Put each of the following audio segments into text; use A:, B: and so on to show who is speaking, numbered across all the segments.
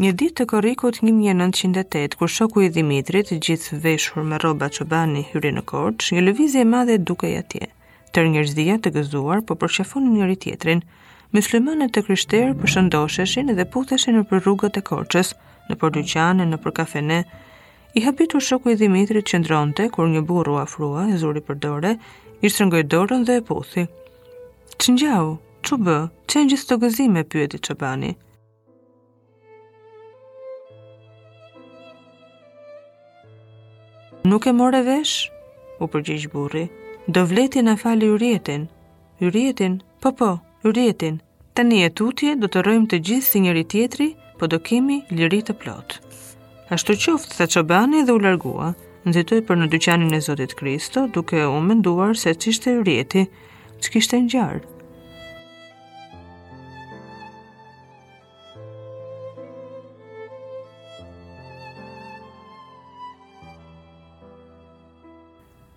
A: Një ditë të korrikut një mijë e nëntëqind e tetë, kur shoku i Dhimitrit, gjithë veshur me rroba çobani, hyri në Korçë, një lëvizje e madhe dukej atje. Tërë njerëzia të gëzuar po përqafonin njëri-tjetrin. Myslimanë e të krishterë përshëndosheshin dhe putheshin nëpër rrugët e Korçës, nëpër dyqane, nëpër kafene. I habitur shoku i Dhimitrit qëndronte kur një burrë u afrua, e zuri për dore, i shtrëngoi dorën dhe e puthi. Ç'ngjau? Ç'u bë? Ç'janë gjithë këto gëzime, pyeti çobani. Nuk e more vesh? U përgjigj burri. Dovleti na fali yrjetin. Yrjetin? Po po, yrjetin. Tani e tutje do të rrojmë të gjithë si njëri-tjetri, po do kemi liri të plotë. Ashtu qoftë, tha çobani dhe u largua. Nxitoi për në dyqanin e Zotit Kristo, duke u menduar se ç'ishte yrjeti, Ç'kishte ngjarë?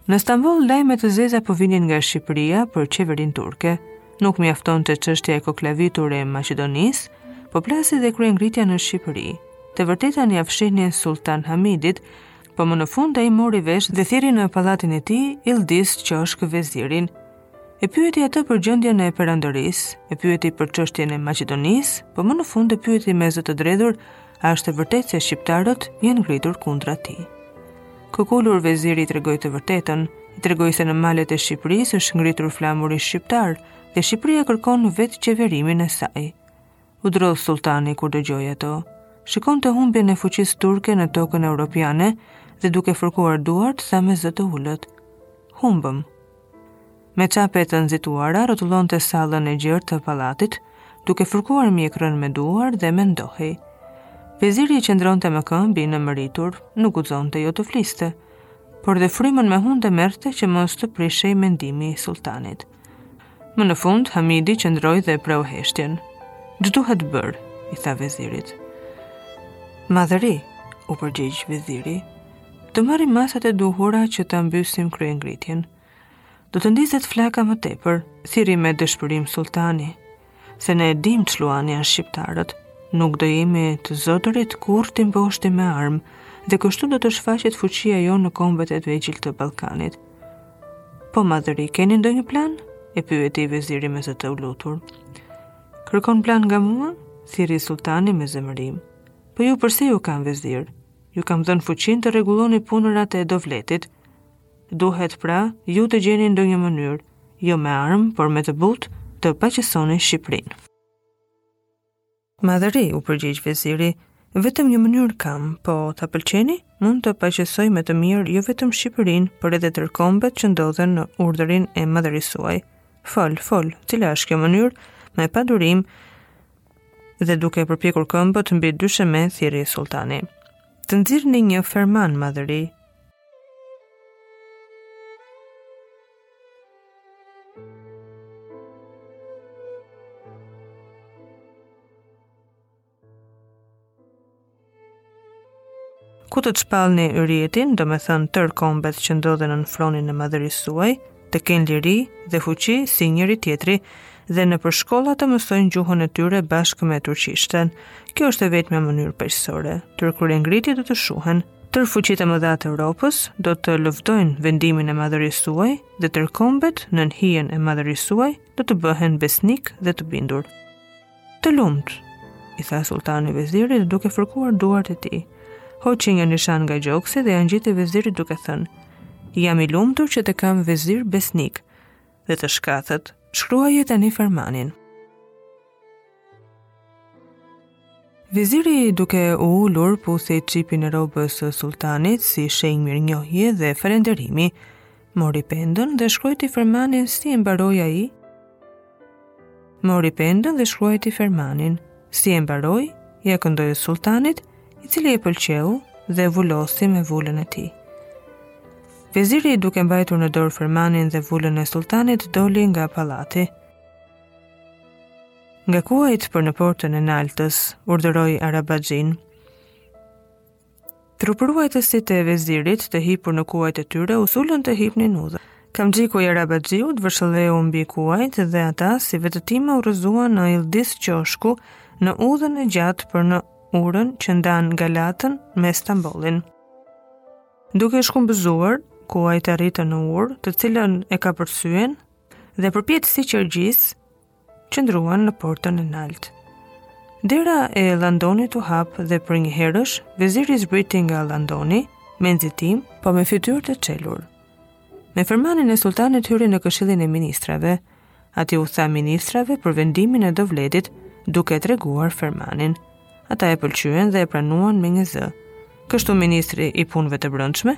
A: Në Stamboll lajme të zeza po vinin nga Shqipëria për qeverinë turke. Nuk mjaftonte çështja e koklavitur e Maqedonisë, po plasi dhe kryengritja në Shqipëri. Të vërtetën ia fshihnin Sultan Hamidit, Po më në fund ai e mori vesh dhe thirri në pallatin e tij Jildiz Qoshk vezirin. E pyeti atë për gjendjen e perandorisë, e pyeti për çështjen e Maqedonisë, po më në fund e pyeti me zë të dredhur, a është e vërtetë se shqiptarët janë ngritur kundra tij. Kokulur veziri i tregoi të vërtetën, i tregoi se në malet e Shqipërisë është ngritur flamuri shqiptar dhe Shqipëria kërkon vetëqeverimin e saj. u drodh sultani kur dëgjoi ato. Shikonte humbjen e fuqisë turke në tokën europiane dhe duke fërkuar duart, tha me zë të ulët. Humbëm. Me çape të nxituara, rrotullonte sallën e gjërë të pallatit, duke fërkuar mjekrën me duar dhe mendohej. Veziri qëndronte më këmbë i nemitur, nuk guxonte jo të fliste, por dhe frymën me hundë e merrte që mos të prishej mendimi i sultanit. Më në fund, Hamidi qëndroi dhe preu heshtjen. Ç'duhet bërë, i tha vezirit. Madhëri, u përgjigj veziri, të marrim masat e duhura që ta mbysim kryengritjen. Do të ndizet flaka më tepër, thirri me dëshpërim sultani, se ne e dimë ç'luanë janë shqiptarët. Nuk do jemi të zotërit kurrë t'i mposhtim me armë dhe kështu do të shfaqet fuqia jonë në kombet e vegjël të Ballkanit. Po madhëri, keni ndonjë plan? E pyeti veziri me zë të ulutur. Kërkon plan nga mua? Thirri sultani me zemërim. Po ju përse ju kam vezir? Ju kam dhënë fuqinë të rregulloni punërat e dovletit. Duhet pra ju të gjeni ndonjë mënyrë, jo me armë, por me të butë, të paqësoni Shqipërinë. Madhëri, u përgjigj veziri, vetëm një mënyrë kam, po ta pëlqeni? Mund të paqësoj me të mirë jo vetëm Shqipërinë, por edhe tërë kombet që ndodhen në urdhërin e madhërisë suaj. Fol, fol, cila është kjo mënyrë? Me padurim, dhe duke përpjekur këmbët mbi dysheme thirri sultani. Të nxirrni një ferman madhëri, ku të çpallni hyrjetin, domethënë tërë kombet që ndodhen nën fronin e madhërisë suaj, të kenë liri dhe fuqi si njëri tjetri dhe nëpër shkolla të mësojnë gjuhën e tyre bashkë me turqishten. Kjo është e vetme mënyrë paqësore, tërë kryengritjet do të shuhen. Tërë fuqitë e mëdha të Europës do të lëvdojnë vendimin e madhërisë suaj dhe tërë kombet nën hijen e madhërisë suaj do të bëhen besnikë dhe të bindur. Të lumtë, i tha sultani vezirit duke fërkuar duart e tij. Hoqi një nishan nga gjoksi dhe ia ngjiti vezirit duke thënë, jam i lumtur që të kam vezir besnik dhe të shkathët, shkruaje tani fermanin. Viziri duke u ulur puthi çipin e rrobës së sultanit si shenjë mirënjohje dhe falënderimi. Mori pendën dhe shkruajti fermanin si e mbaroi ai. Mori pendën dhe shkruajti fermanin si e mbaroi, ia këndoi sultanit, i cili e pëlqeu dhe vulosi me vulën e tij. Viziri duke mbajtur në dorë fermanin dhe vulën e sultanit doli nga pallati. Nga kuajt për në portën e naltës, urdhëroi arabaxhinë. Trupëruajtësit e vezirit të hipur në kuajt e tyre u sulën të hapnin udhë. Kamxhiku i arabaxhiut vërshëlleu mbi kuajt dhe ata si vetëtima u rrëzuan në Ildiz Qoshku në udhën e gjatë për në urën që ndan Galatën me Stambollin. Duke shkumbëzuar, kuajt arritën në urë të cilën e kapërcyen dhe përpjetë Sirqexhisë qëndruan në portën e naltë. Dera e landonit u hap dhe përnjëherësh veziri zbriti nga landoni me nxitim, po me fytyrë të çelur. Me fermanin e sultanit hyri në këshillin e ministrave. Aty u tha ministrave për vendimin e dovletit duke treguar fermanin. Ata e pëlqyen dhe e pranuan me një zë. Kështu ministri i punëve të brendshme